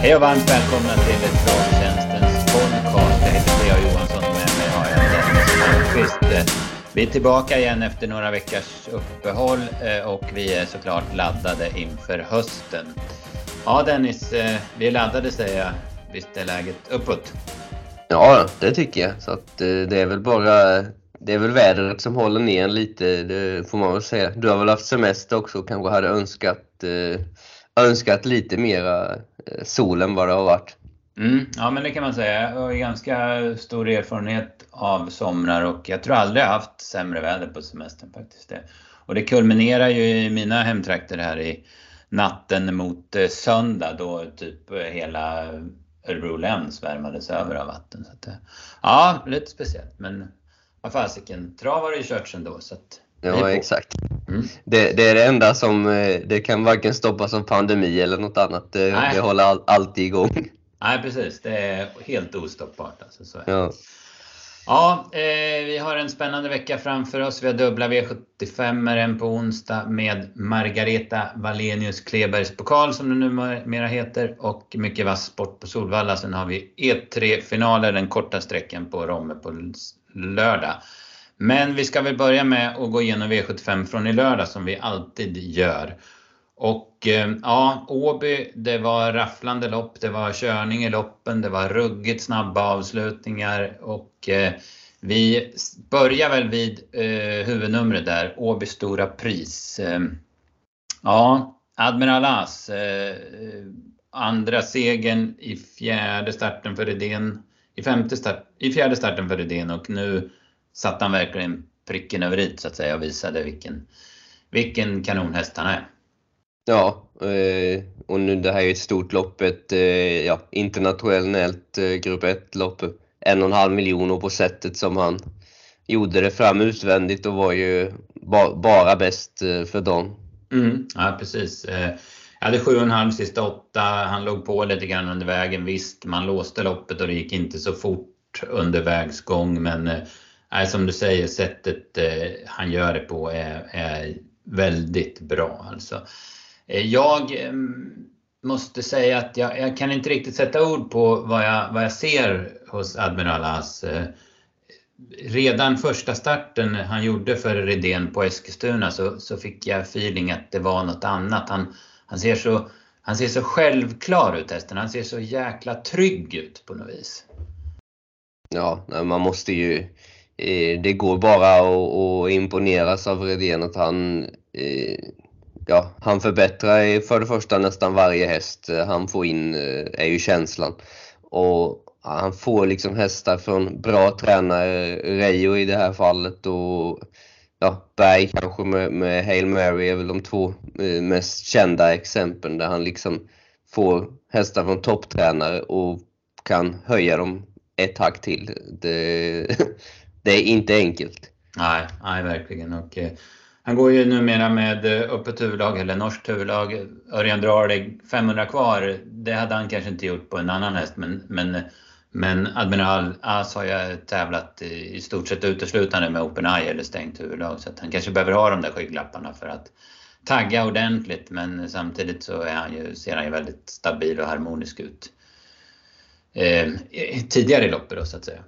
Hej och varmt välkomna till Travtjänstens podcast. Jag heter Lea Johansson och med mig har jag Dennis Malmqvist. Vi är tillbaka igen efter några veckors uppehåll eh, och vi är såklart laddade inför hösten. Ja Dennis, eh, vi är laddade säger jag. Visst är läget uppåt? Ja, det tycker jag. Så att eh, det är väl bara det är väl vädret som håller ner lite, det får man väl säga. Du har väl haft semester också och kanske hade önskat, önskat lite mera sol än vad det har varit. Mm, ja men det kan man säga. Jag har ganska stor erfarenhet av somrar och jag tror aldrig jag haft sämre väder på semestern faktiskt. Och det kulminerar ju i mina hemtrakter här i natten mot eh, söndag då typ hela Örebro län svärmades över av vatten. Så att, ja, lite speciellt men vad fasiken, trav har ju kört ändå så att Ja, exakt. Mm. Det, det, är det enda som, eh, det kan varken stoppas av pandemi eller något annat. Det, det håller all, alltid igång. Nej, precis. Det är helt ostoppbart. Alltså, så ja. Ja, eh, vi har en spännande vecka framför oss. Vi har dubbla V75 en på onsdag med Margareta Wallenius Klebergs pokal som det numera heter och mycket vass sport på Solvalla. Sen har vi E3-finaler, den korta sträckan på Romme på lördag. Men vi ska väl börja med att gå igenom V75 från i lördag som vi alltid gör. Och eh, ja, Åby, det var rafflande lopp, det var körning i loppen, det var ruggigt snabba avslutningar och eh, vi börjar väl vid eh, huvudnumret där, Åby Stora Pris. Eh, ja, Admiral As, eh, andra segern i fjärde starten för Redén, i, femte start, i fjärde starten för Redén och nu satte han verkligen pricken över i så att säga och visade vilken, vilken kanonhäst han är. Ja, eh, och nu det här är ett stort lopp, ett eh, ja, internationellt eh, grupp 1-lopp. En och en halv miljon och på sättet som han gjorde det fram utvändigt och var ju bara bäst för dagen. Mm, ja, precis. Jag hade 7,5 sista åtta. Han låg på lite grann under vägen. Visst, man låste loppet och det gick inte så fort under vägsgång men Nej, som du säger, sättet eh, han gör det på är, är väldigt bra. Alltså. Eh, jag eh, måste säga att jag, jag, kan inte riktigt sätta ord på vad jag, vad jag ser hos Admiral As. Eh. Redan första starten han gjorde för Redén på Eskilstuna så, så fick jag feeling att det var något annat. Han, han, ser så, han ser så självklar ut hästen, han ser så jäkla trygg ut på något vis. Ja, man måste ju Eh, det går bara att imponeras av Redén att han, eh, ja, han förbättrar för det första nästan varje häst han får in, eh, är ju känslan. Och han får liksom hästar från bra tränare, Reijo i det här fallet och ja, Berg kanske med, med Hail Mary är väl de två eh, mest kända exemplen där han liksom får hästar från topptränare och kan höja dem ett hack till. Det, det är inte enkelt. Nej, nej verkligen. Och, eh, han går ju numera med eh, öppet huvudlag, eller norskt huvudlag. Örjan Drarlig 500 kvar. Det hade han kanske inte gjort på en annan häst, men, men, men Admiral As har ju tävlat i stort sett uteslutande med Open Eye eller stängt huvudlag. Så han kanske behöver ha de där skygglapparna för att tagga ordentligt. Men samtidigt så är han ju, ser han ju väldigt stabil och harmonisk ut. Eh, tidigare i loppet då så att säga.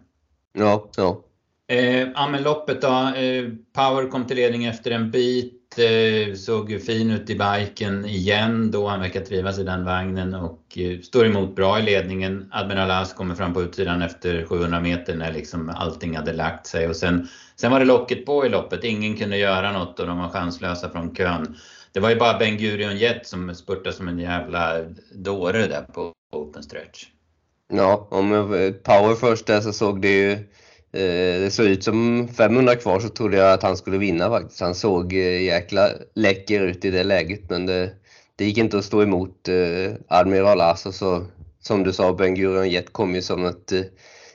Ja, ja. Eh, ja men loppet då. Eh, Power kom till ledning efter en bit. Eh, såg ju fin ut i biken igen då. Han verkar trivas i den vagnen och eh, står emot bra i ledningen. Admiral As kommer fram på utsidan efter 700 meter när liksom allting hade lagt sig. Och sen, sen var det locket på i loppet. Ingen kunde göra något och de var chanslösa från kön. Det var ju bara Ben Gurion Jet som spurtade som en jävla dåre där på open stretch. Ja, om Power först där så såg det ju det såg ut som 500 kvar så trodde jag att han skulle vinna faktiskt. Han såg eh, jäkla läcker ut i det läget men det, det gick inte att stå emot eh, Admiral As och så som du sa Ben Gurion Jet kom ju som ett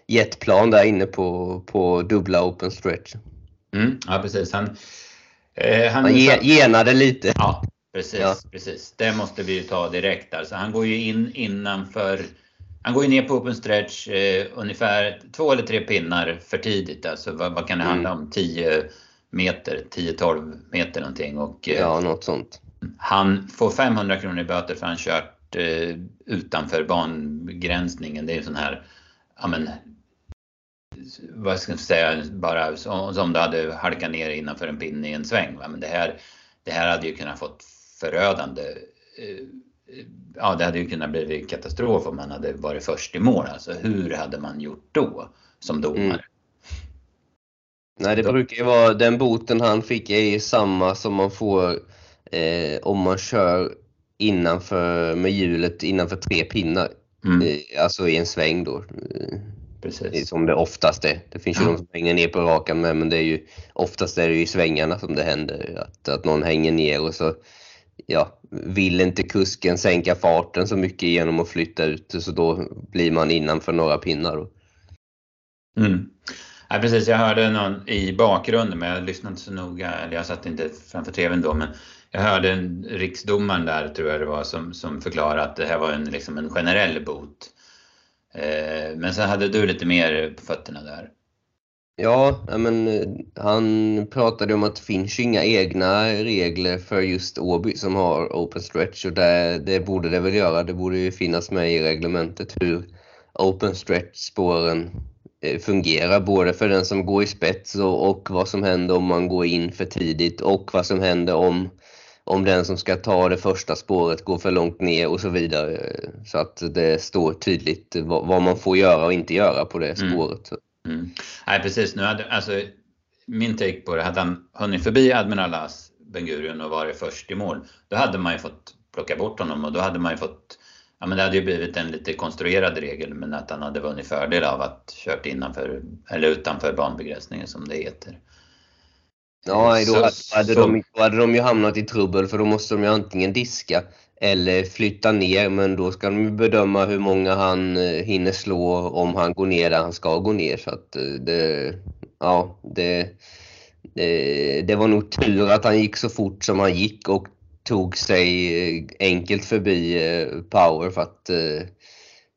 jetplan där inne på, på dubbla open stretch. Mm, ja precis. Han, eh, han, han ge, genade lite. Ja precis, ja. precis. Det måste vi ju ta direkt. Alltså, han går ju in innanför han går ju ner på open stretch eh, ungefär två eller tre pinnar för tidigt. Alltså vad, vad kan det handla mm. om? 10 meter, 10-12 meter någonting. Och, eh, ja, något sånt. Han får 500 kronor i böter för han kört eh, utanför banbegränsningen. Det är en sån här, ja men, vad ska jag säga, bara som, som du hade halkat ner innanför en pinne i en sväng. Va? Men det här, det här hade ju kunnat fått förödande eh, ja, det hade ju kunnat bli katastrof om man hade varit först i mål. Alltså hur hade man gjort då som domare? Mm. Nej, det brukar ju vara, den boten han fick är ju samma som man får eh, om man kör innanför, med hjulet innanför tre pinnar. Mm. Eh, alltså i en sväng då. Precis. Som det oftast är. Det finns ju de som hänger ner på rakan med, men det är ju oftast är det ju i svängarna som det händer. Att, att någon hänger ner och så ja, vill inte kusken sänka farten så mycket genom att flytta ut så då blir man innanför några pinnar. Mm. Ja, precis, jag hörde någon i bakgrunden men jag lyssnade inte så noga, eller jag satt inte framför TVn då men jag hörde en riksdomaren där tror jag det var som, som förklarade att det här var en, liksom en generell bot. Eh, men så hade du lite mer på fötterna där. Ja, men eh, han pratade om att det finns inga egna regler för just Åby som har open stretch och det, det borde det väl göra. Det borde ju finnas med i reglementet hur open stretch spåren eh, fungerar, både för den som går i spets och, och, vad som händer om man går in för tidigt och vad som händer om, om den som ska ta det första spåret går för långt ner och så vidare. Så att det står tydligt vad, vad man får göra och inte göra på det mm. spåret. Mm. Mm. Nej precis, nu hade, alltså, min take på det, hade han hunnit förbi Admiral As Ben Gurion och varit först i mål, då hade man ju fått plocka bort honom och då hade man ju fått Ja men det hade ju blivit en lite konstruerad regel men att han hade vunnit fördel av att kört innanför eller utanför banbegränsningen som det heter. Ja, då, hade, hade, de, då hade de ju hamnat i trubbel för då måste de ju antingen diska eller flytta ner, men då ska de bedöma hur många han eh, hinner slå om han går ner där han ska gå ner. Så att eh, det, ja, det, det, det var nog tur att han gick så fort som han gick och tog sig eh, enkelt förbi Power för att,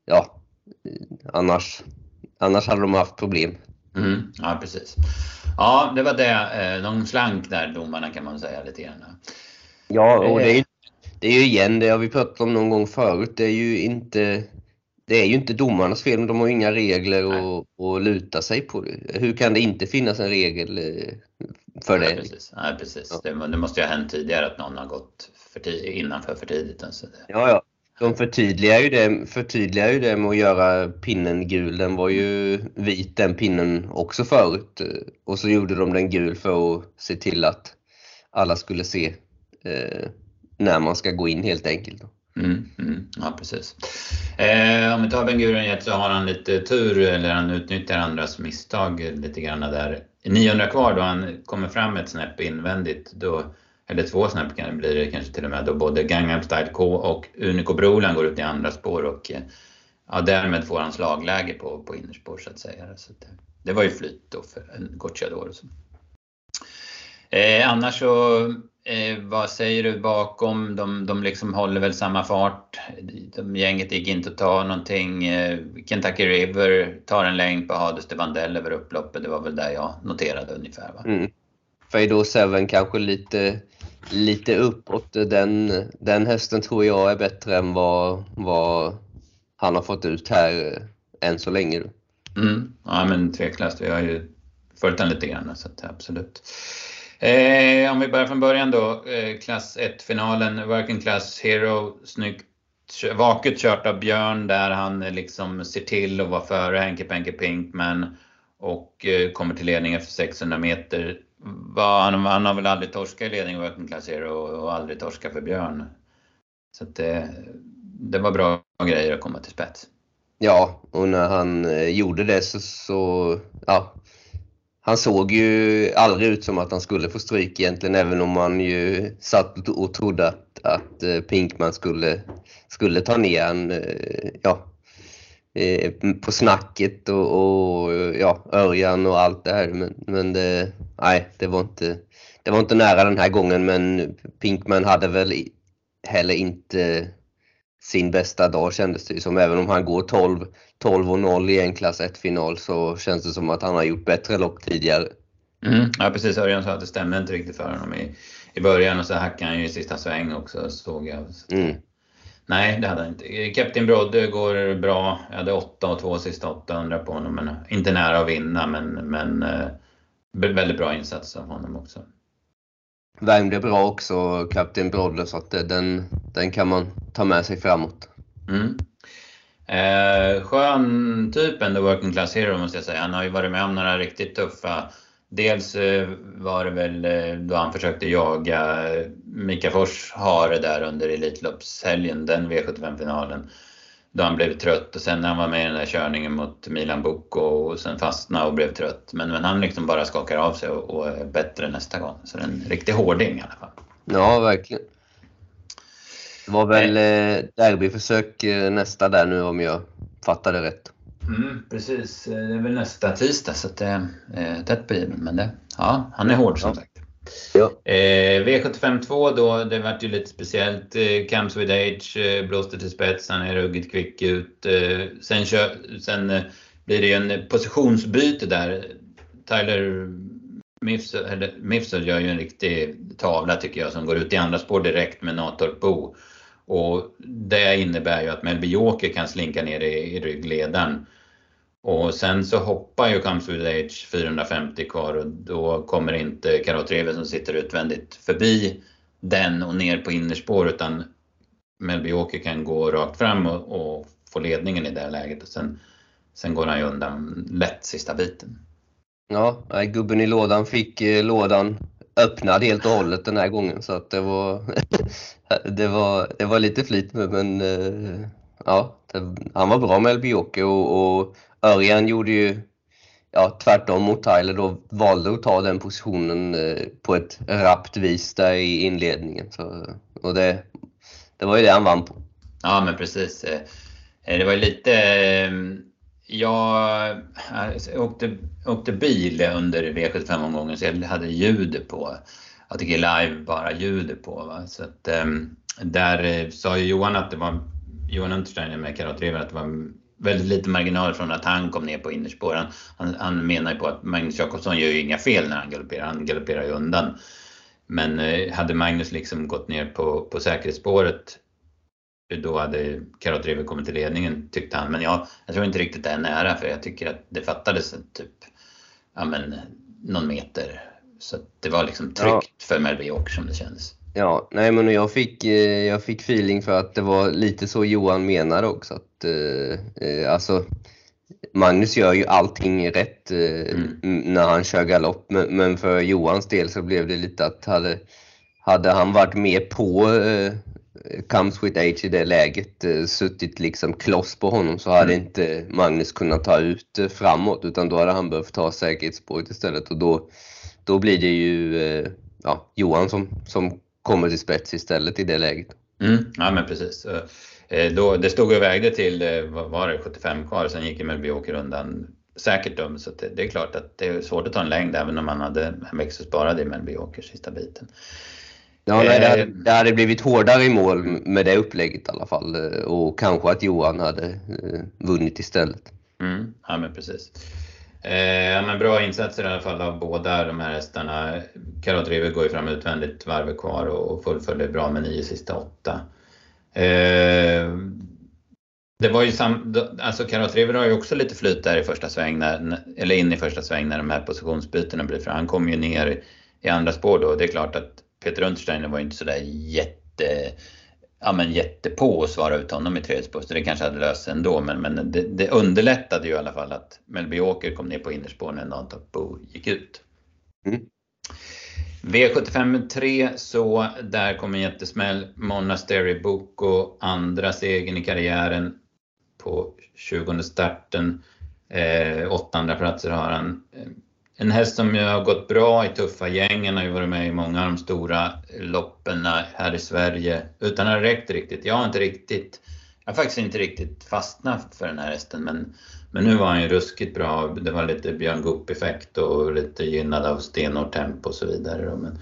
ja, annars, annars hade de haft problem. Mm, ja, precis. Ja, det var det. Någon slank där, domarna kan man säga lite grann. Ja, och det är det är ju igen, det har vi pratat om någon gång förut, det är ju inte det är ju inte domarnas fel, de har inga regler att, att luta sig på. Hur kan det inte finnas en regel eh, för Nej, det? Precis. Nej, precis. Ja. Det, det, måste ju ha hänt tidigare att någon har gått för tid, innanför för tidigt. Alltså det... Ja, ja. De förtydligar ju, det, förtydligar ju det med att göra pinnen gul. Den var ju vit den pinnen också förut. Och så gjorde de den gul för att se till att alla skulle se eh, när man ska gå in helt enkelt. Mm, mm, ja, precis. Eh, om vi tar Ben Gurion så har han lite tur, eller han utnyttjar andras misstag lite grann där. 900 kvar då han kommer fram ett snäpp invändigt, då, eller två snäpp kan det bli det kanske till och med, då både Gangnam Style K och Unico Brolan går ut i andra spår och eh, ja, därmed får han slagläge på, på innerspår så att säga. Så det, det var ju flyt då för en Gocciador. Eh, annars så Eh, vad säger du bakom? De, de liksom håller väl samma fart. De, gänget gick inte att ta någonting. Eh, Kentucky River tar en längd på Hades de Vandell över upploppet. Det var väl där jag noterade ungefär. Va? Mm. Fado 7 kanske lite, lite uppåt. Den, den hästen tror jag är bättre än vad, vad han har fått ut här eh, än så länge. Mm. Ja men tveklöst. Vi har ju följt den lite grann så att, absolut. Eh, om vi börjar från början då. Eh, klass 1-finalen, Working Class Hero. Snyggt vaket kört av Björn där han eh, liksom ser till att vara före Henke Penke Pinkman och eh, kommer till ledning efter 600 meter. Va, han, han, har väl aldrig torskat i ledning Working Class Hero och, och aldrig torskat för Björn. Så det, eh, det var bra grejer att komma till spets. Ja, och när han eh, gjorde det så, så ja, han såg ju aldrig ut som att han skulle få stryk egentligen, även om man ju satt och trodde att, att eh, Pinkman skulle, skulle ta ner han, eh, ja, eh, på snacket och, och, ja, Örjan och allt det här. Men, men det, nej, det var, inte, det var inte nära den här gången, men Pinkman hade väl heller inte sin bästa dag kändes det som. Även om han går 12, 12 och 0 i en klass 1-final så känns det som att han har gjort bättre lopp tidigare. Mm, ja precis, Örjan sa att det stämde inte riktigt för honom i, i början och så hackade han ju i sista sväng också såg jag. Mm. Nej, det hade han inte. Captain Brodde går bra. Jag hade 8 och 2 sista 800 på honom. Men inte nära att vinna men, men eh, väldigt bra insats av honom också. Värmde bra också, Captain Brodde, så att eh, den, den kan man ta med sig framåt. Mm. Eh, skön typ ändå, working class hero måste jag säga. Han har ju varit med om några riktigt tuffa Dels eh, var det väl eh, då han försökte jaga Mika Fors hare där under Elitloppshelgen, den V75-finalen. Då han blev trött och sen när han var med i den där körningen mot Milan Bocco och sen fastnade och blev trött. Men, men han liksom bara skakar av sig och, och är bättre nästa gång. Så det är en riktig hårding i alla fall. Ja, verkligen. Det var väl eh, derbyförsök nästa där nu om jag fattade rätt. Mm, precis, det är väl nästa tisdag så det är tätt på given. Men det, ja, han är hård som ja. sagt. Ja. Eh, V752 då, det vart ju lite speciellt. Eh, Camps with Age eh, blåste till spets, han är ruggigt kvick ut. Eh, sen kö, sen eh, blir det ju en positionsbyte där. Tyler Mifsud gör ju en riktig tavla tycker jag som går ut i andra spår direkt med Natorp Bo. Och det innebär ju att Melby Joker kan slinka ner i, i ryggledaren. Och sen så hoppar ju Comes with Age 450 kvar och då kommer inte Karotreve som sitter utvändigt förbi den och ner på innerspår utan Melby Åker kan gå rakt fram och, och, få ledningen i det läget och sen, sen går han ju undan lätt sista biten. Ja, gubben i lådan fick eh, lådan öppnad helt och hållet den här gången så att det var, det var, det var lite flit med men eh, ja, det, han var bra med Elbioke och, och Örjan gjorde ju ja, tvärtom mot Tyler då valde att ta den positionen eh, på ett rappt vis där i inledningen. Så, och det, det var ju det han vann på. Ja men precis. Eh, eh, det var ju lite eh, jag åkte, åkte bil under V75-omgången så jag hade ljudet på. Jag tycker live bara ljudet på. Va? Så att, där sa ju Johan att det var, Johan Untersteiner med Karatrever, att det var väldigt lite marginal från att han kom ner på innerspår. Han, han, han menar ju på att Magnus Jakobsson gör ju inga fel när han galopperar, han galopperar ju undan. Men eh, hade Magnus liksom gått ner på, på säkerhetsspåret då hade Karot kommit till ledningen tyckte han. Men jag, jag tror inte riktigt det är nära för jag tycker att det fattades typ ja, men, någon meter. Så det var liksom tryggt ja. för Melby Åker som det kändes. Ja, nej men jag fick, eh, jag fick feeling för att det var lite så Johan menade också. Att, eh, eh alltså, Magnus gör ju allting rätt eh, mm. när han kör galopp, men, men, för Johans del så blev det lite att hade, hade han varit med på eh, Comes with age i det läget eh, suttit liksom kloss på honom så hade mm. inte Magnus kunnat ta ut eh, framåt utan då hade han behövt ta säkerhetsspåret istället och då, då blir det ju ja, Johan som, som kommer till spets istället i det läget. Mm, ja men precis. Då, det stod och vägde till, vad var det, 75 kvar, sen gick Melby Åker undan säkert dum så det, det, är klart att det är svårt att ta en längd även om man hade en växel sparad i Melby Åker sista biten. Ja, nej, det, hade, eh, det hade blivit hårdare i mål med det upplägget i alla fall eh, och kanske att Johan hade eh, vunnit istället. Mm, ja men precis. Eh, men bra insatser i alla fall av båda de här hästarna. Karot River går ju fram utvändigt varvet kvar och fullföljer bra med nio sista åtta. Eh, det var ju sam, alltså Karot River har ju också lite flyt där i första sväng, när, eller in i första sväng när de här positionsbytena blir för Han kom ju ner i andra spår då. Det är klart att Peter Untersteiner var ju inte sådär jätte, ja, men jättepå att svara ut honom i tredje spår, så det kanske hade löst sig ändå. Men, men det, det, underlättade ju i alla fall att Melby Åker kom ner på innerspår när Nantop Bo gick ut. Mm. V75 3 så där kom en jättesmäll. Monastery Boko, andra segern i karriären på 20 starten. Eh, åtta andra platser har han en häst som ju har gått bra i tuffa gängen har ju varit med i många av de stora loppen här i Sverige utan att det räckt riktigt. Jag har inte riktigt, jag har faktiskt inte riktigt fastnat för den här hästen men, men nu var han ju ruskigt bra. Det var lite Björn Goop-effekt och lite gynnad av stenhårt tempo och så vidare. Men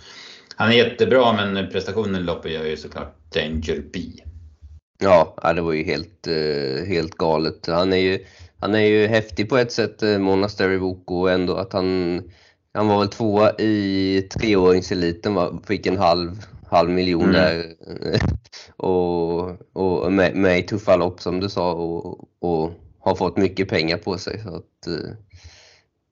han är jättebra men prestationen i loppet gör ju såklart Danger B. Ja, det var ju helt, eh, helt galet. Han är ju han är ju häftig på ett sätt, eh, Monastery Boko, ändå att han, han var väl tvåa i treåringseliten, fick en halv, halv miljon mm. där. och, och med, med i tuffa lopp som du sa och, och har fått mycket pengar på sig. Så att, eh,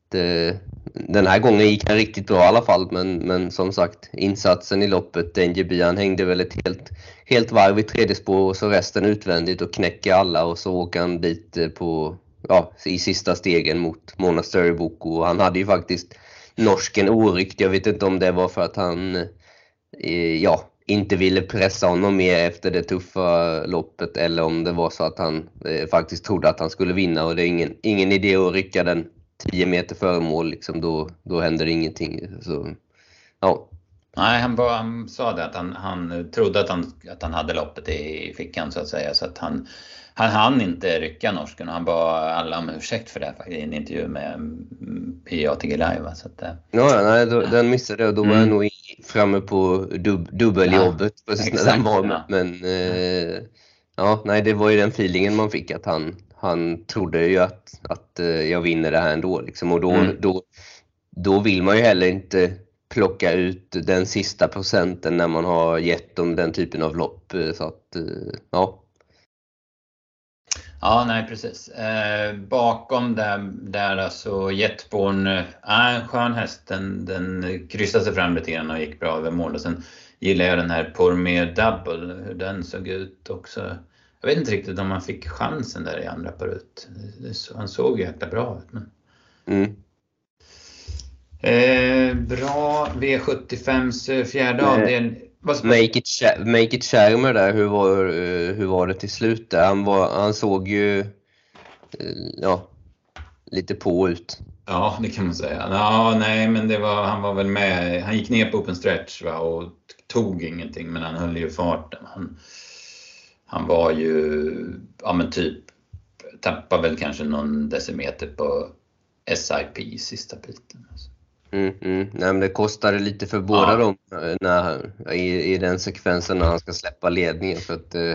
det, den här gången gick han riktigt bra i alla fall, men, men som sagt insatsen i loppet, NJB, han hängde väl ett helt, helt varv i tredje spår och så resten utvändigt och knäcker alla och så åker han dit eh, på, ja, i sista stegen mot Mona Boko och han hade ju faktiskt norsken oryckt. Jag vet inte om det var för att han eh, ja, inte ville pressa honom mer efter det tuffa loppet eller om det var så att han eh, faktiskt trodde att han skulle vinna och det är ingen, ingen idé att rycka den 10 meter före mål, liksom, då, då händer ingenting. Så, ja. Nej, han, bara, han sa det att han, han trodde att han, att han hade loppet i fickan så att säga. Så att han, han hann inte rycka norsken och han bad alla om ursäkt för det i en intervju med PATG Live. Så att, eh. ja, nej, då, den missade jag. Då var mm. jag nog framme på dub, dubbeljobbet ja, precis när den var. Ja. Men eh, ja, nej, det var ju den feelingen man fick att han, han trodde ju att, att eh, jag vinner det här ändå. Liksom. Och då, mm. då, då vill man ju heller inte plocka ut den sista procenten när man har gett dem den typen av lopp. Eh, så att, ja, Ja, nej precis. Eh, bakom där, där alltså Jetborn, äh, en skön häst. Den, den kryssade sig fram lite grann och gick bra över mål. Och sen gillar jag den här Pormer Double, hur den såg ut också. Jag vet inte riktigt om han fick chansen där i andra parut. Han såg ju jäkla bra ut. Men... Mm. Eh, bra V75s fjärde avdelning. Make it, Make it Shermer där, hur var, hur var det till slut där? Han, var, han såg ju eh, ja, lite på ut. Ja, det kan man säga. Ja, nej, men det var, han var väl med. Han gick ner på open stretch va, och tog ingenting, men han höll ju farten. Han, han var ju, ja men typ, tappade väl kanske någon decimeter på SIP sista biten. Alltså. Mm, mm. Nej, men det kostade lite för båda ja. dem eh, när, i, i den sekvensen när han ska släppa ledningen för att eh,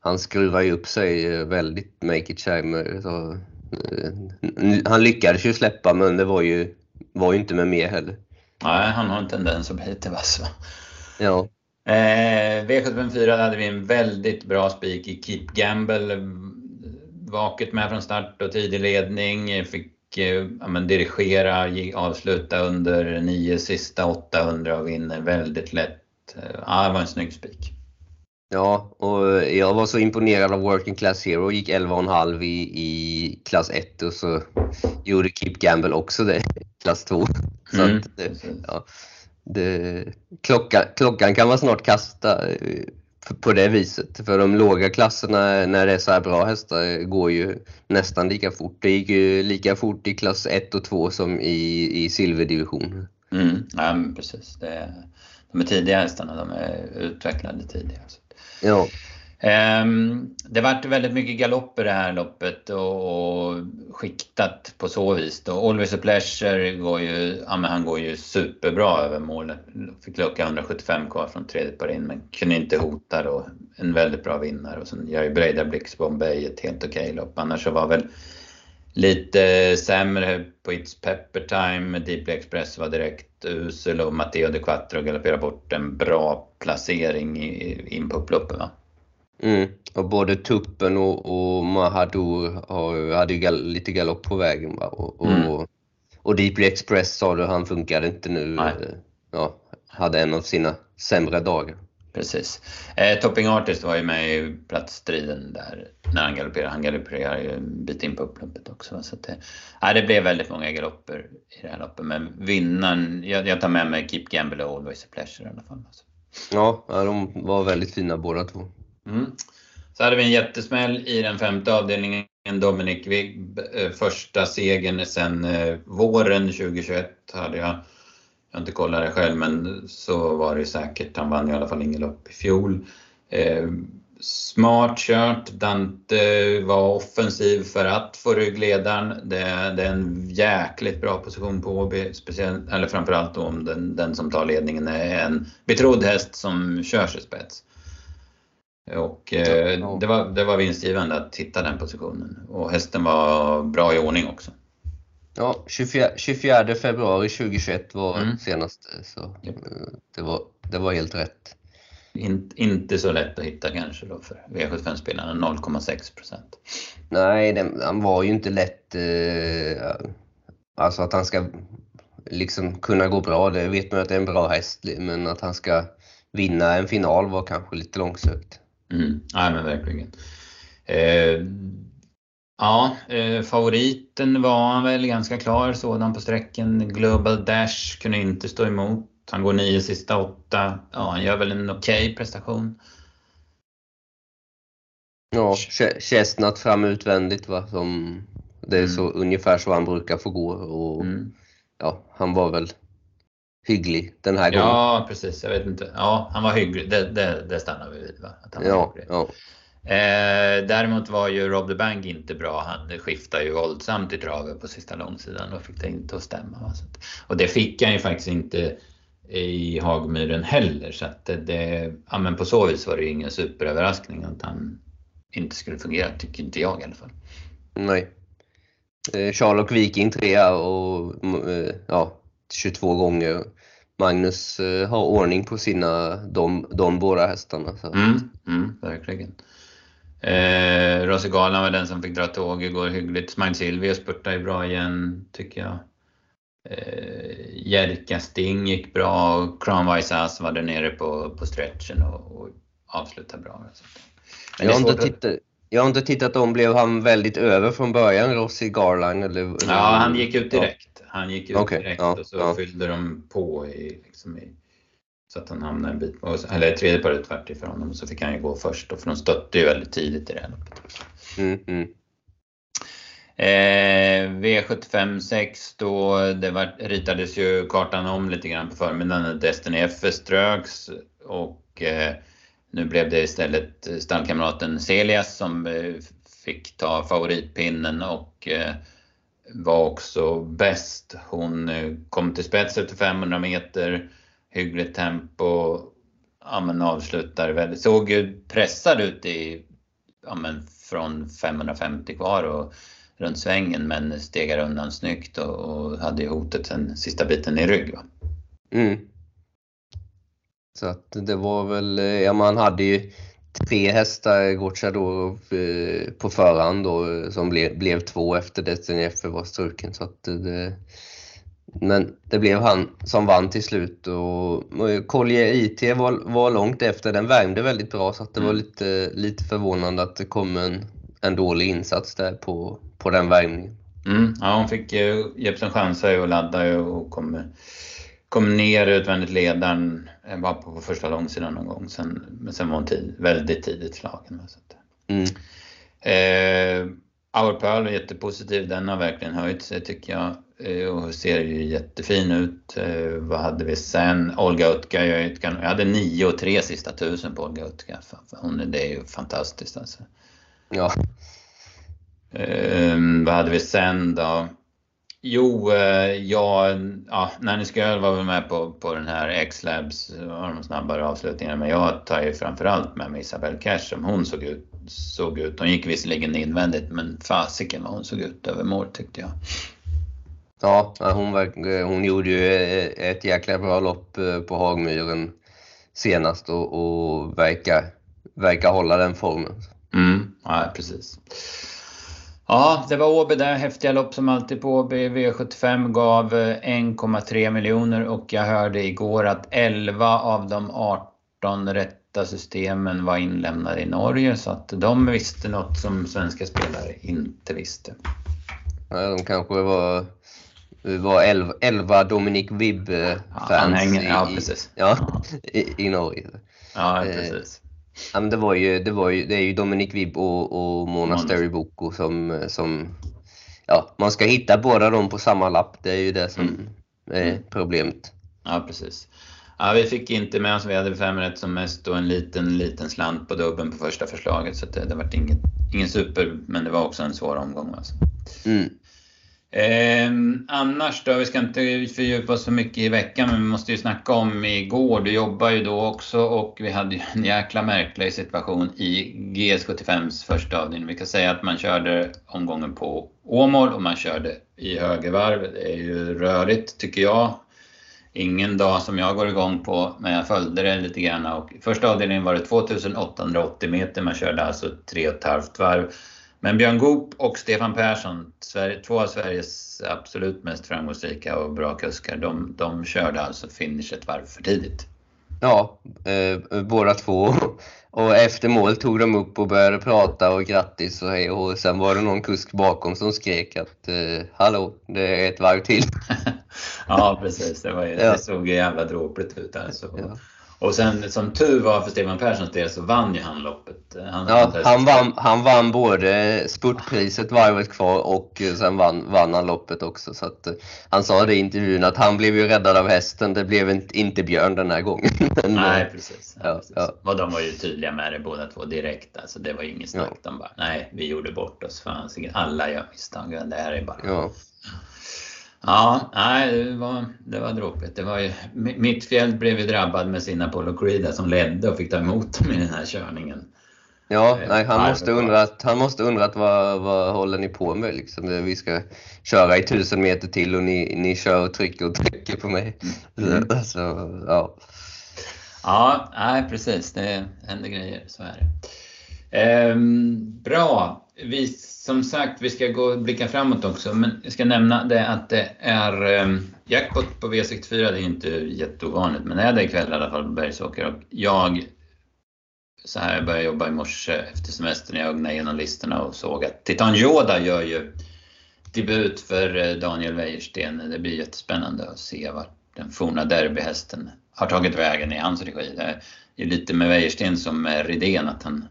han skruvar ju upp sig eh, väldigt, Make It Chimer. Så, eh, han lyckades ju släppa men det var ju, var ju inte med mer heller. Nej, han har en tendens att bli lite vass Ja. Eh, V754 hade vi en väldigt bra spik i Keep Gamble. Vaket med från start och tidig ledning. Fick Eh, ja, men dirigera, avsluta under nio sista 800 och vinner väldigt lätt. Eh, ja, det var en snygg spik. Ja, och jag var så imponerad av Working Class Hero, gick 11,5 i, i klass 1 och så gjorde Keep Gamble också det, klass 2. Så mm. att ja, det, klocka, klockan kan man snart kasta eh, på det viset. För de låga klasserna när det är så här bra hästar går ju nästan lika fort. Det gick ju lika fort i klass 1 och 2 som i, i silverdivisionen. Mm, ja, precis. Det, de är tidiga hästarna, de är utvecklade tidigare. Ja. Ehm, det vart väldigt mycket galopper det här loppet och, skiktat på så vis. Då. Always a Pleasure går ju, ja, men han går ju superbra över målet. Fick lucka 175 kvar från tredje par in men kunde inte hota då. En väldigt bra vinnare och sen gör ju Breida Blix Bombay ett helt okej okay lopp. Annars så var väl lite sämre på It's Pepper Time. Deeply Express var direkt usel och Matteo de Quattro galopperade bort en bra placering in på upploppet. Va? Mm. Och både Tuppen och, och Mahadour har, hade gal, lite galopp på vägen. Va? Och, mm. och, och Deeply Express sa du, han funkade inte nu. Nej. Ja, hade en av sina sämre dagar. Precis. Eh, Topping Artist var ju med i platsstriden där när han galopperade. Han galopperade ju en bit in på upploppet också. Så det, ja, det blev väldigt många galopper i det här loppet. Men vinnaren, jag, jag tar med mig Keep Gamble och Always a Pleasure i alla fall. Alltså. Ja, de var väldigt fina båda två. Mm. Så hade vi en jättesmäll i den femte avdelningen. Dominic Wigg, eh, första segern sedan eh, våren 2021 hade jag. Jag har inte kollat det själv men så var det säkert. Han vann i alla fall inget lopp i fjol. Eh, smart kört. Dante var offensiv för att få ryggledaren. Det, det, är en jäkligt bra position på Åby, speciellt, eller framförallt om den, den som tar ledningen är en betrodd häst som kör sig spets. Och eh, det, var, det var vinstgivande att hitta den positionen. Och hästen var bra i ordning också. Ja, 24, 24 februari 2021 var mm. senaste, så yep. det, var, det var helt rätt. In, inte så lätt att hitta kanske då för V75-spelarna, 0,6 procent. Nej, det, han var ju inte lätt. Eh, alltså att han ska liksom kunna gå bra, det vet man att det är en bra häst, men att han ska vinna en final var kanske lite långsökt. Mm. Nej men verkligen. Eh, ja, eh, favoriten var han väl ganska klar sådan på sträckan. Global Dash kunde inte stå emot. Han går nio sista åtta. Ja, han gör väl en okej okay prestation. Ja, Chestnut fram utvändigt va. Som, det är mm. så, ungefär så han brukar få gå. Och, mm. ja, han var väl hygglig den här gången. Ja, precis. Jag vet inte. Ja, han var hygglig. Det, det, det stannar vi vid. Va? Att han var ja, hygglig. ja. Eh, däremot var ju Rob the Bank inte bra. Han skiftade ju våldsamt i travet på sista långsidan och fick det inte att stämma. Va? Att, och det fick han ju faktiskt inte i Hagmyren heller. Så att det, ja, men på så vis var det ju ingen superöverraskning att han inte skulle fungera, tycker inte jag i alla fall. Nej. Eh, Charlotte Viking trea och eh, ja, 22 gånger. Magnus eh, har ordning på sina, de, de båda hästarna. Så. Mm, mm, verkligen. Eh, Rosegalan var den som fick dra tåg igår hyggligt. Smile Silvio spurtade bra igen, tycker jag. Eh, Jerka Sting gick bra och Crownwise Ass var där nere på, på stretchen och, och avslutade bra. Jag har, inte tittat, jag har inte tittat om, blev han väldigt över från början, Rossi Garland? Eller? Ja, han gick ut direkt. Han gick ut okay, direkt ja, och så ja. fyllde de på i, liksom i, så att han hamnade en bit, eller tredje paret vart för honom, så fick han ju gå först då, för de stötte ju väldigt tidigt i det här loppet. Mm, mm. Eh, V75 6 då, det var, ritades ju kartan om lite grann på förmiddagen. Destiny FS ströks och eh, nu blev det istället stallkamraten Celias som eh, fick ta favoritpinnen och eh, var också bäst. Hon eh, kom till spets efter 500 meter, hyggligt tempo, ja men avslutar väldigt, såg ju pressad ut i, ja men från 550 kvar och runt svängen men stegar undan snyggt och, och hade ju hotet sen sista biten i rygg. Va? Mm. Så att det var väl, eh, ja man hade ju tre hästar Gocciador eh, på förhand då, som blev, blev två efter Destiny F var struken. Så att det, men det blev han som vann till slut och Collier IT var, var långt efter. Den värmde väldigt bra så att det mm. var lite, lite förvånande att det kom en, en dålig insats där på, på den värmningen. Mm, ja, hon fick eh, Jeppsen chansa och ladda och kom, kom ner utvändigt ledaren var på första långsidan någon gång. Sen, men sen var hon tid, väldigt tidigt slagen. Så att, mm. eh, Our Pearl är jättepositiv. Den har verkligen höjt sig tycker jag eh, och ser ju jättefin ut. Eh, vad hade vi sen? Olga Utka. Jag, jag hade 9 och 3 sista tusen på Olga Utka. Hon, det är ju fantastiskt alltså. Ja. Eh, vad hade vi sen då? Jo, eh, ja, ja Nanny Sköld var väl med på, på den här X-Labs, har de snabbare avslutningar, men jag tar ju framförallt med mig Isabelle Cash som hon såg ut, såg ut. Hon gick visserligen invändigt, men fasiken vad hon såg ut över mål tyckte jag. Ja, hon, var, hon gjorde ju ett jäkla bra lopp eh, på Hagmyren senast och, och verkar, verkar hålla den formen. Mm, ja, precis. Ja, det var Åby där. Häftiga lopp som alltid på Åby. V75 gav 1,3 eh, miljoner och jag hörde igår att 11 av de 18 rätta systemen var inlämnade i Norge så att de visste något som svenska spelare inte visste. Ja, de kanske var, var 11, 11 Dominic Vibb-fans ja, ja, i, ja. I, i Norge. Ja, precis. Ja, men det, var ju, det, var ju, det är ju Dominic Vibb och, och Mona Steribuco som, som... Ja, man ska hitta båda dem på samma lapp. Det är ju det som mm. är mm. problemet. Ja, precis. Ja, vi fick inte med oss, vi hade fem rätt som mest och en liten, liten slant på dubben på första förslaget. Så det, det var ingen, ingen super, men det var också en svår omgång. Alltså. Mm. Eh, annars då, vi ska inte fördjupa oss så mycket i veckan, men vi måste ju snacka om igår. Du jobbar ju då också och vi hade ju en jäkla märklig situation i GS75s första avdelning. Vi kan säga att man körde omgången på Åmål och man körde i högervarv. Det är ju rörigt tycker jag. Ingen dag som jag går igång på, men jag följde det lite grann. Och första avdelningen var det 2880 meter, man körde alltså 3,5 varv. Men Björn Goop och Stefan Persson, två av Sveriges absolut mest framgångsrika och bra kuskar, de, de körde alltså finish ett varv för tidigt. Ja, eh, båda två. Och efter mål tog de upp och började prata och grattis och hej och sen var det någon kusk bakom som skrek att eh, hallå, det är ett varv till. ja, precis. Det, var, ja. det såg jävla dråpligt ut. Alltså. Ja. Och sen som tur var för Stefan Perssons del så vann ju han loppet. Han, ja, han, vann, han vann både spurtpriset varvet kvar och sen vann, vann han loppet också. Så att, han sa det i intervjun att han blev ju räddad av hästen. Det blev inte, Björn den här gången. Men, nej, precis. Ja, precis. Ja. Och de var ju tydliga med det båda två direkt. Alltså, det var inget snack. Ja. De bara, nej, vi gjorde bort oss. Fan, alla gör misstag. Det här är bara... Ja. Ja, nej, det var, det var dråpligt. Det var ju, Mittfjält blev ju drabbad med sina Polo Crida som ledde och fick ta emot dem i den här körningen. Ja, eh, nej, han, måste undrat, han måste undrat vad, vad håller ni på med liksom? Vi ska köra i tusen meter till och ni, ni kör och trycker och trycker på mig. Mm. Så, ja. ja, nej precis. Det händer grejer, så är det. Ehm, bra. Vi, som sagt, vi ska gå blicka framåt också, men jag ska nämna det att det är eh, jackpot på V64. Det är inte jätteovanligt, men det är det ikväll i alla fall på Bergsåker. Och jag, så här, jag började jobba i morse efter semestern. Jag ögnade igenom listorna och såg att Titan Yoda gör ju debut för eh, Daniel Wäjersten. Det blir jättespännande att se vart den forna derbyhästen har tagit vägen i hans regi. Det är lite med Wäjersten som med Rydén, att han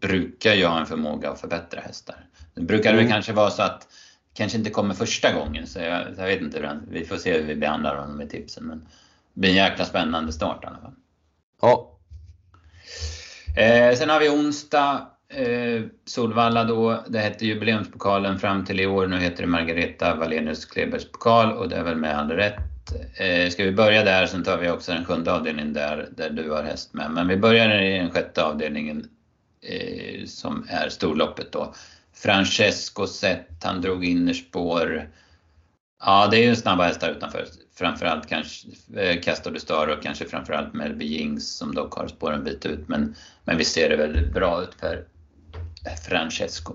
brukar ju ha en förmåga att förbättra hästar. Det brukar mm. det kanske vara så att kanske inte kommer första gången, så jag, jag vet inte. Vi får se hur vi behandlar honom med tipsen. Men det blir en jäkla spännande start i alla fall. Ja. Eh, sen har vi onsdag, eh, Solvalla då. Det hette jubileumspokalen fram till i år. Nu heter det Margareta Wallenius Klebergs pokal och det är väl med all rätt. Eh, ska vi börja där, sen tar vi också den sjunde avdelningen där, där du har häst med. Men vi börjar i den sjätte avdelningen eh, som är storloppet då. Francesco Zet, han drog innerspår. Ja, det är ju snabba hästar utanför. Framförallt kanske eh, Castor de Star och kanske framförallt Melby Jings som dock har spåren en bit ut. Men, men vi ser det väldigt bra ut för Francesco.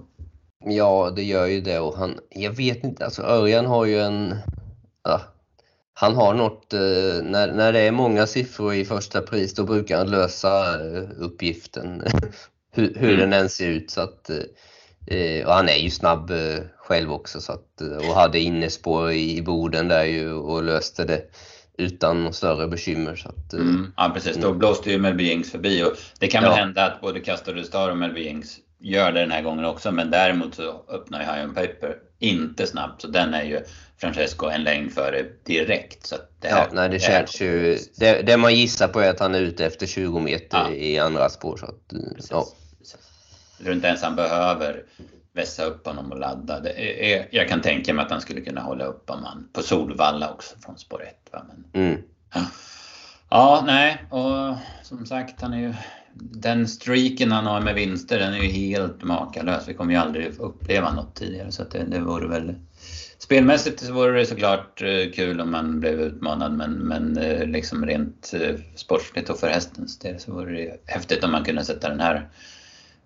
Ja, det gör ju det och han, jag vet inte, alltså Örjan har ju en, ja, han har något, eh, när, när det är många siffror i första pris då brukar han lösa eh, uppgiften hur, hur mm. den än ser ut. Så att, eh, och han är ju snabb eh, själv också så att, eh, och hade innespår i Boden där ju och löste det utan några större bekymmer. Så att, mm. Ja precis, då mm. blåste ju Melby Jings förbi och det kan väl ja. hända att både Castor Star och Melby Jings gör det den här gången också men däremot så öppnar ju High on Paper inte snabbt så den är ju Francesco en längd före direkt. Så det här, ja, nej, det känns ju... Det, det, man gissar på är att han är ute efter 20 meter ja. i andra spår. Så att, ja. Jag tror inte ens han behöver vässa upp honom och ladda. Är, jag kan tänka mig att han skulle kunna hålla upp om han på Solvalla också från spår 1. Men, mm. ja. ja, nej, och som sagt, han är ju den streaken han har med vinster, den är ju helt makalös. Vi kommer ju aldrig uppleva något tidigare så det, det vore väl Spelmässigt så vore det såklart eh, kul om man blev utmanad men, men eh, liksom rent eh, sportsligt och för hästens del så vore det häftigt om man kunde sätta den här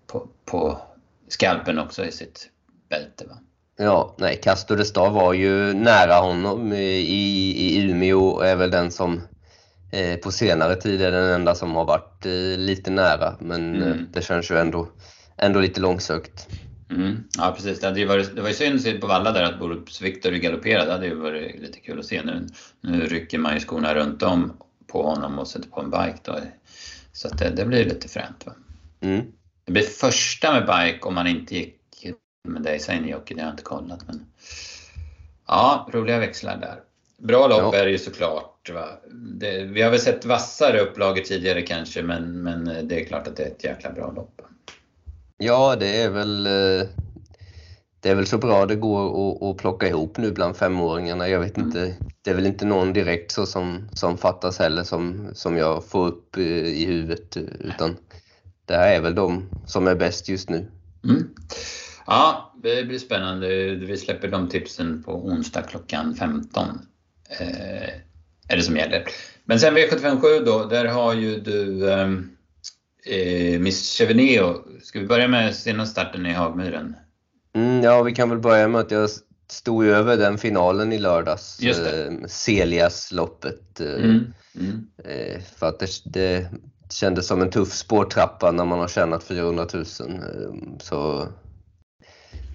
på, på skalpen också i sitt bälte. Va? Ja, nej, Castor de Star var ju nära honom i, i Umeå och är väl den som eh, på senare tid är den enda som har varit eh, lite nära men mm. det känns ju ändå, ändå lite långsökt. Mm. Ja precis, det, hade ju varit, det var ju synd på Valla där att Borups Viktor galopperade. Det hade ju varit lite kul att se. Nu, nu rycker man ju skorna runt om på honom och sätter på en bike då. Så det, det blir lite fränt. Va? Mm. Det blir första med bike om man inte gick med dig Seinjoki, det har jag inte kollat. Men... Ja, roliga växlar där. Bra lopp ja. är det ju såklart. Det, vi har väl sett vassare upplagor tidigare kanske men, men det är klart att det är ett jäkla bra lopp. Ja, det är väl... Eh, det är väl så bra det går att, att plocka ihop nu bland femåringarna. Jag vet mm. inte, det är väl inte någon direkt så som, som fattas heller som, som jag får upp i huvudet utan det här är väl de som är bäst just nu. Mm. Ja, det blir spännande. Vi släpper de tipsen på onsdag klockan 15. Eh, är det som gäller. Men sen V757 då, där har ju du ehm, eh, Miss Cheveneo. Ska vi börja med senaste starten i Hagmyren? Mm, ja, vi kan väl börja med att jag stod ju över den finalen i lördags. Just det. Eh, Celias-loppet. Eh, mm. Mm. Eh, för att det, det kändes som en tuff spårtrappa när man har tjänat 400 000. Eh, så,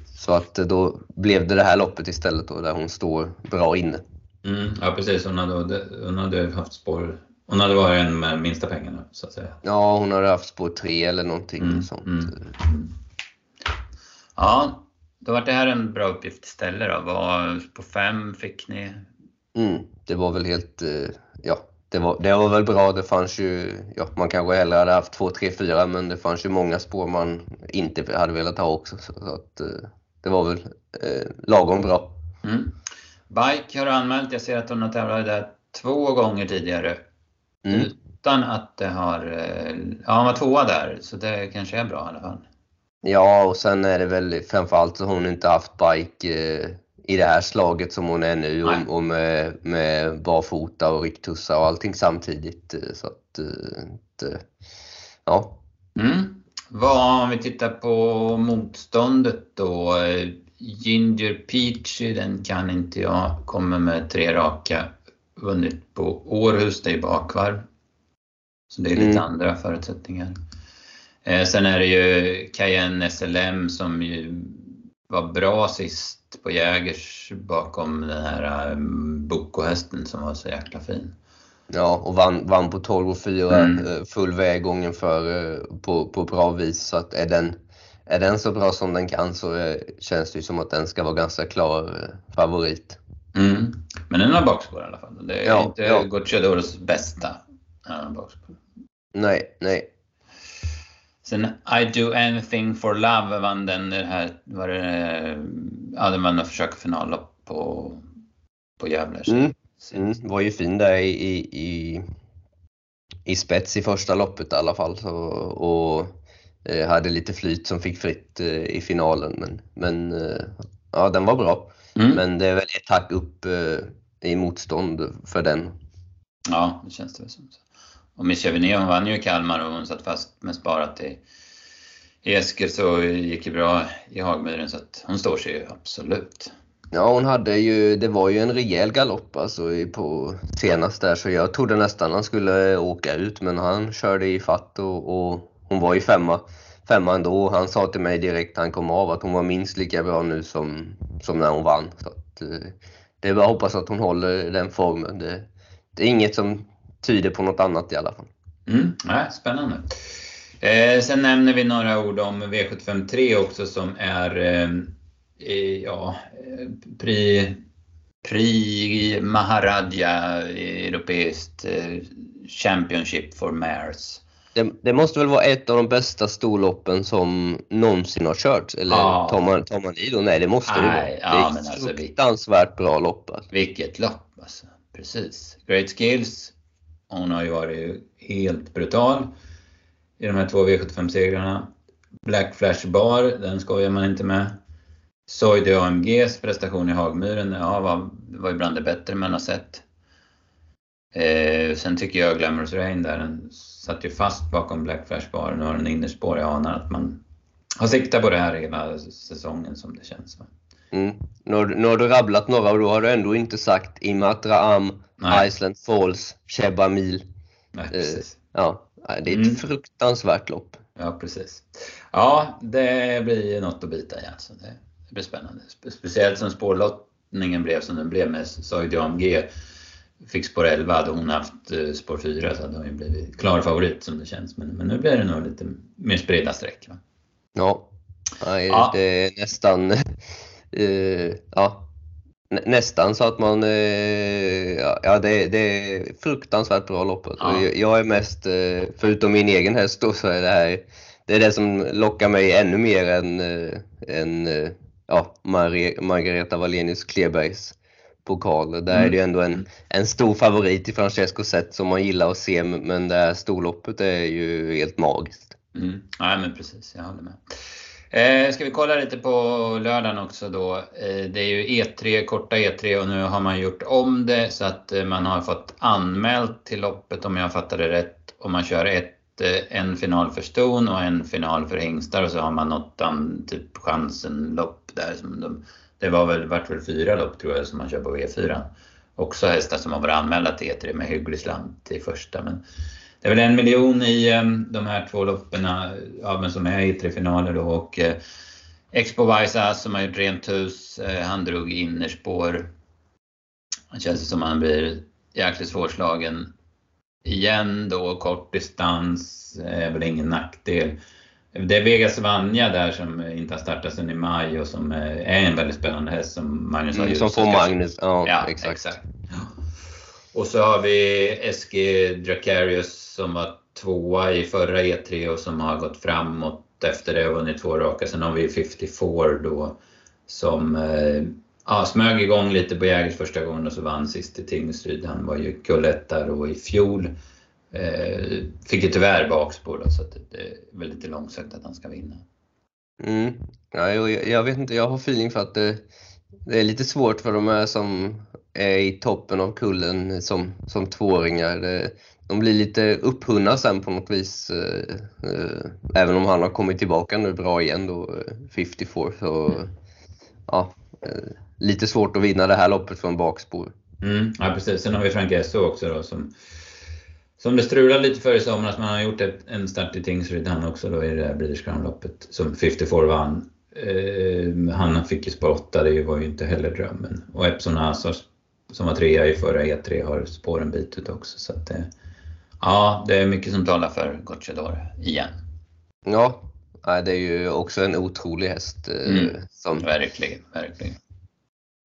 så att då blev det det här loppet istället då, där hon står bra inne. Mm, ja precis, hon hade, hon hade haft spår hon hade varit en med minsta pengarna så att säga. Ja, hon hade haft spår tre eller någonting mm, sånt. Mm, mm. Ja, då var det här en bra uppgift istället då. Var, på fem fick ni? Mm, det var väl helt, eh, ja, det var, det var väl bra. Det fanns ju, ja, man kanske hellre hade haft två, tre, fyra, men det fanns ju många spår man inte hade velat ha också. Så, så att, eh, det var väl eh, lagom bra. Mm. Bike har du anmält. Jag ser att hon har tävlat där två gånger tidigare. Mm. Utan att det har... Eh, ja, han var tvåa där, så det kanske är bra i alla fall. Ja, och sen är det väl framförallt så hon inte haft bike eh, i det här slaget som hon är nu och, och, med, med barfota och riktussar och allting samtidigt. Eh, så att, det, ja. Mm. Vad, om vi tittar på motståndet då. Ginger Peachy, den kan inte jag. Kommer med tre raka. Vunnit på Århus, det är bakvarv. Så det är lite mm. andra förutsättningar. Eh, sen är det ju Cayenne SLM som ju var bra sist på Jägers bakom den här um, Boko-hästen som var så jäkla fin. Ja, och vann, vann på 12 och 4 mm. Eh, full väg gången för eh, på, på bra vis. Så att är den, är den så bra som den kan så eh, känns det ju som att den ska vara ganska klar favorit. Mm. Men den har bakspår i alla fall. Det är ja, inte ja. Gocciadoros bästa bakspår. Nej, nej. Sen I do anything for love vann den det här, var det, ja det var något försök finallopp på, på Gävle. Mm. Mm, var ju fin där i, i, i spets i första loppet i alla fall. Så, och eh, hade lite flyt som fick fritt eh, i finalen. Men, men eh, ja, den var bra. Mm. Men det är väl ett hack upp eh, i motstånd för den. Ja, det känns det väl som. Och Miss Chevenet, vann ju i Kalmar och hon satt fast med sparat i, i Eskil så gick det bra i Hagmyren så att hon står sig ju absolut. Ja, hon hade ju, det var ju en rejäl galopp alltså på senast där så jag trodde nästan han skulle åka ut men han körde i fatt och, och hon var ju femma, femma ändå. Han sa till mig direkt när han kom av att hon var minst lika bra nu som, som när hon vann. Så att, eh, det är bara att hoppas att hon håller den formen. Det, det är inget som tyder på något annat i alla fall. Mm, ja, spännande. Eh, sen nämner vi några ord om V753 också som är eh, ja, Pri, Pri Maharadja, europeiskt eh, Championship for Mares. Det, det, måste väl vara ett av de bästa storloppen som någonsin har körts? Eller ja. tar, man, tar man i då? Nej, det måste Nej, det vara. Ja, det är ett alltså, fruktansvärt bra lopp. Alltså. Vilket lopp alltså. Precis. Great Skills. Hon har ju varit helt brutal i de här två V75-segrarna. Black Flash Bar, den skojar man inte med. Soide AMGs prestation i Hagmyren, ja, var, var ju bland det bättre man har sett. Eh, sen tycker jag Glamorous Rain där, den satt ju fast bakom Black Flash Bar. Nu har den innerspår. Jag anar att man har siktat på det här hela säsongen som det känns. Mm. Nu, nu har du rabblat några och då har du ändå inte sagt Imatra Am, Nej. Iceland Falls, Sheba Mil. Nej, precis. Eh, ja, det är ett mm. fruktansvärt lopp. Ja, precis. Ja, det blir något att bita i alltså. Det, blir spännande. Speciellt som spårlottningen blev som den blev med Soidi AMG. Fick spår 11, hade hon haft eh, spår 4 så hade hon ju blivit klar favorit som det känns. Men, men nu blir det nog lite mer spridda streck. Va? Ja, ja. det är nästan uh, ja, nästan så att man, uh, ja det, det är fruktansvärt bra loppet. Ja. Jag är mest, uh, förutom min egen häst då, så är det här, det är det som lockar mig ännu mer än, än ja, Mar Margareta Wallenius Klebergs pokal. Där mm. är det ju ändå en, en stor favorit i Francesco Zet som man gillar att se, men det här storloppet är ju helt magiskt. Mm. Nej men precis, jag håller med. Eh, ska vi kolla lite på lördagen också då. Eh, det är ju E3, korta E3 och nu har man gjort om det så att eh, man har fått anmält till loppet om jag fattade rätt. Om man kör ett, eh, en final för ston och en final för hingstar och så har man något typ chansen-lopp där. Som de, det var väl, vart väl fyra lopp tror jag som man kör på V4. Också hästar som har varit anmälda till E3 med hygglig slant i första. Men det är väl en miljon i um, de här två loppen ja, som är i tre finaler då och uh, Expo Vaisa som har gjort rent hus, uh, han drog innerspår. Det känns som han blir jäkligt svårslagen igen då, kort distans är väl ingen nackdel. Det är Vegas Vanja där som inte har startat sedan i maj och som är en väldigt spännande häst som Magnus har mm, Som får Magnus, ja, ja exakt. exakt. Och så har vi SG Dracarius som var tvåa i förra E3 och som har gått framåt efter det och vunnit två raka. Sen har vi 54 då som eh, ja, smög igång lite på Jägers första gången och så vann sist i Tingsryd. Han var ju gulletta då i fjol. Eh, fick ju tyvärr bakspår då, så att det är väl lite långsökt att han ska vinna. Mm. Ja, jag, jag, vet inte, jag har feeling för att det, det, är lite svårt för de här som är i toppen av kullen som, som tvååringar. De blir lite upphunna sen på något vis. Eh, eh, även om han har kommit tillbaka nu bra igen då, eh, 54. Så ja, eh, lite svårt att vinna det här loppet från bakspår. Mm, ja precis. Sen har vi Frank Esso också då som, som det strulade lite för i somras. men han har gjort ett, en start i Tingsryd han också då i det här Breeders Crown-loppet som 54 vann. Eh, han fick ju spår 8, det var ju inte heller drömmen. Och Epson Asar som var trea i förra E3 har spår en bit ut också. Så att det, Ja, det är mycket som talar för Gocciador igen. Ja, det är ju också en otrolig häst. Eh, mm, som, verkligen, verkligen.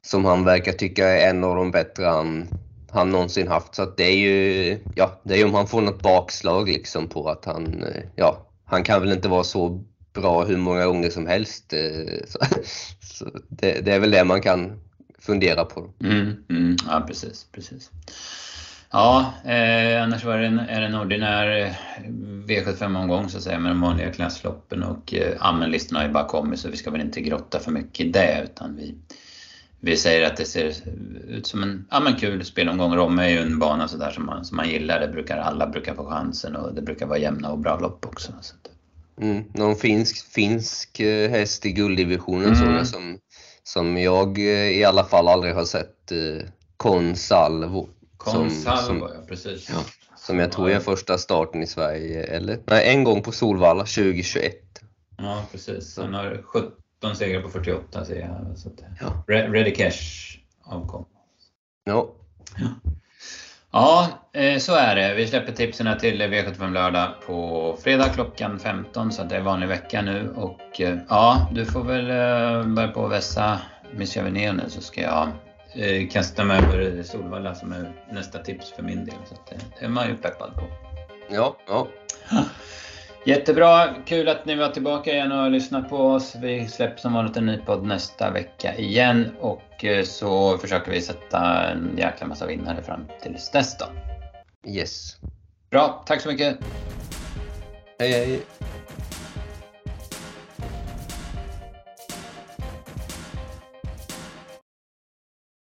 Som han verkar tycka är en av de bättre han, han någonsin haft. Så det är ju, ja, det är ju om han får något bakslag liksom på att han, eh, ja, han kan väl inte vara så bra hur många gånger som helst. Eh, så, så det, det, är väl det man kan fundera på. Mm, mm, ja, precis, precis. Ja, eh, annars var det en, är det en ordinär eh, V75-omgång så att säga med de vanliga klassloppen och eh, anmällistorna har ju bara kommit så vi ska väl inte grotta för mycket i det utan vi, vi säger att det ser ut som en ja, men kul spelomgång. Romme är ju en bana sådär som man, som man gillar. Det brukar alla brukar få chansen och det brukar vara jämna och bra lopp också. Så att... mm, någon finsk, finsk eh, häst i gulddivisionen mm. som, som jag eh, i alla fall aldrig har sett. Eh, Consalvo. Consalvo, ja precis. Ja, som jag tror är första starten i Sverige, eller? Nej, en gång på Solvalla 2021. Ja, precis. Han har 17 segrar på 48 ser jag. Så ja. Ready Cash avkom. Ja. ja. Ja, eh, så är det. Vi släpper tipsen till V75 lördag på fredag klockan 15 så det är vanlig vecka nu och eh, ja, du får väl eh, börja på att vässa Miss Chauvinet nu så ska jag kasta mig över Solvalla som är nästa tips för min del. Så det, det är man ju peppad på. Ja, ja. Jättebra! Kul att ni var tillbaka igen och lyssnat på oss. Vi släpper som vanligt en ny podd nästa vecka igen och eh, så försöker vi sätta en jäkla massa vinnare fram till dess då. Yes. Bra, tack så mycket! Hej hej!